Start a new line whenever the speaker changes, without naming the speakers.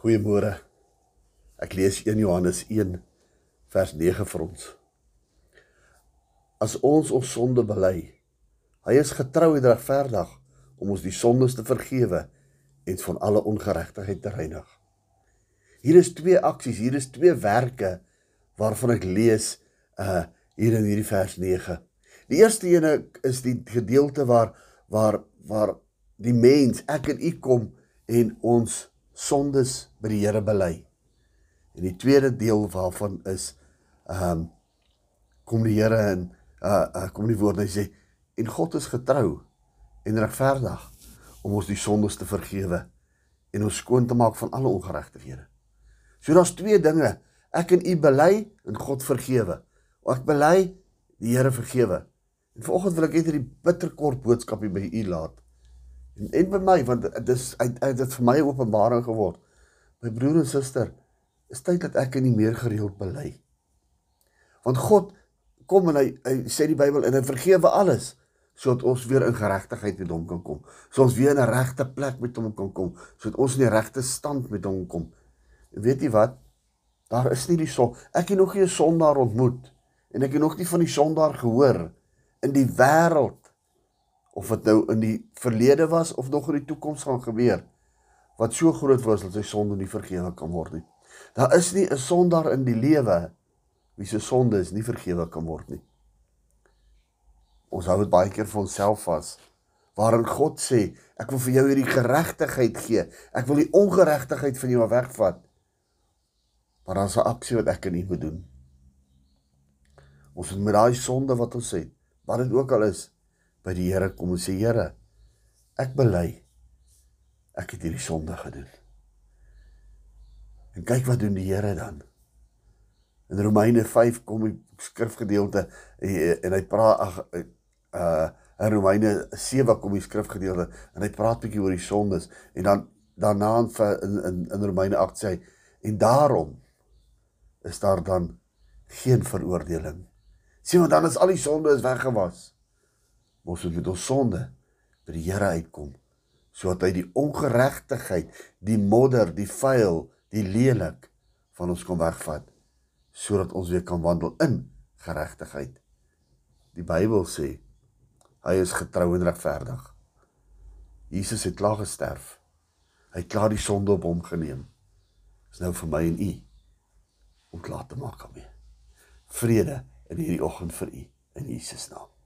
Goeiemôre. Ek lees 1 Johannes 1 vers 9 vir ons. As ons ons sonde bely, hy is getrou en regverdig om ons die sondes te vergewe en van alle ongeregtigheid te reinig. Hier is twee aksies, hier is twee werke waarvan ek lees uh hier in hierdie vers 9. Die eerste ene is die gedeelte waar waar waar die mens ek en u kom en ons sondes by die Here bely. En die tweede deel waarvan is ehm um, kom die Here en uh, uh kom die woord en hy sê en God is getrou en regverdig om ons die sondes te vergewe en ons skoon te maak van alle ongeregtighede. So daar's twee dinge. Ek en u bely en God vergewe. Ek bely die Here vergewe. En vanoggend wil ek net hierdie bitterkort boodskap hier by u laat en by my want dit is uit dit vir my openbaring geword. My broer en suster, is tyd dat ek nie meer gereeld bely. Want God kom en hy, hy sê die Bybel en hy vergewe alles sodat ons weer in geregtigheid met hom kan kom. Sodat ons weer in 'n regte plek met hom kan kom, sodat ons in die regte stand met hom kom. Weet jy wat? Daar is nie die son. Ek het nog nie 'n sondaar ontmoet en ek het nog nie van die sondaar gehoor in die wêreld of dit nou in die verlede was of nog in die toekoms gaan gebeur wat so groot was dat sy sonde nie vergewe kan word nie. Daar is nie 'n sondaar in die lewe wie se sonde is nie vergewe kan word nie. Ons hou dit baie keer vir onsself vas waarin God sê ek wil vir jou hierdie geregtigheid gee. Ek wil die ongeregtigheid van jou wegvat. Maar dan 'n aksie wat ek en u moet doen. Ons moet met daai sonde wat ons het, wat dit ook al is, by die Here kom en sê Here, ek bely ek het hierdie sonde gedoen. En kyk wat doen die Here dan. In Romeine 5 kom die skrifgedeelte en hy praat ag uh in Romeine 7 kom die skrifgedeelte en hy praat bietjie oor die sondes en dan daarna in in in Romeine 8 sê hy en daarom is daar dan geen veroordeling. Sien want dan is al die sonde is weggewas ons moet met ons sonde by die Here uitkom sodat hy die ongeregtigheid, die modder, die vuil, die lelik van ons kom wegvat sodat ons weer kan wandel in geregtigheid. Die Bybel sê hy is getrou en regverdig. Jesus het klaar gesterf. Hy het klaar die sonde op hom geneem. Dis nou vir my en u om klaar te maak daarmee. Vrede in hierdie oggend vir u in Jesus naam.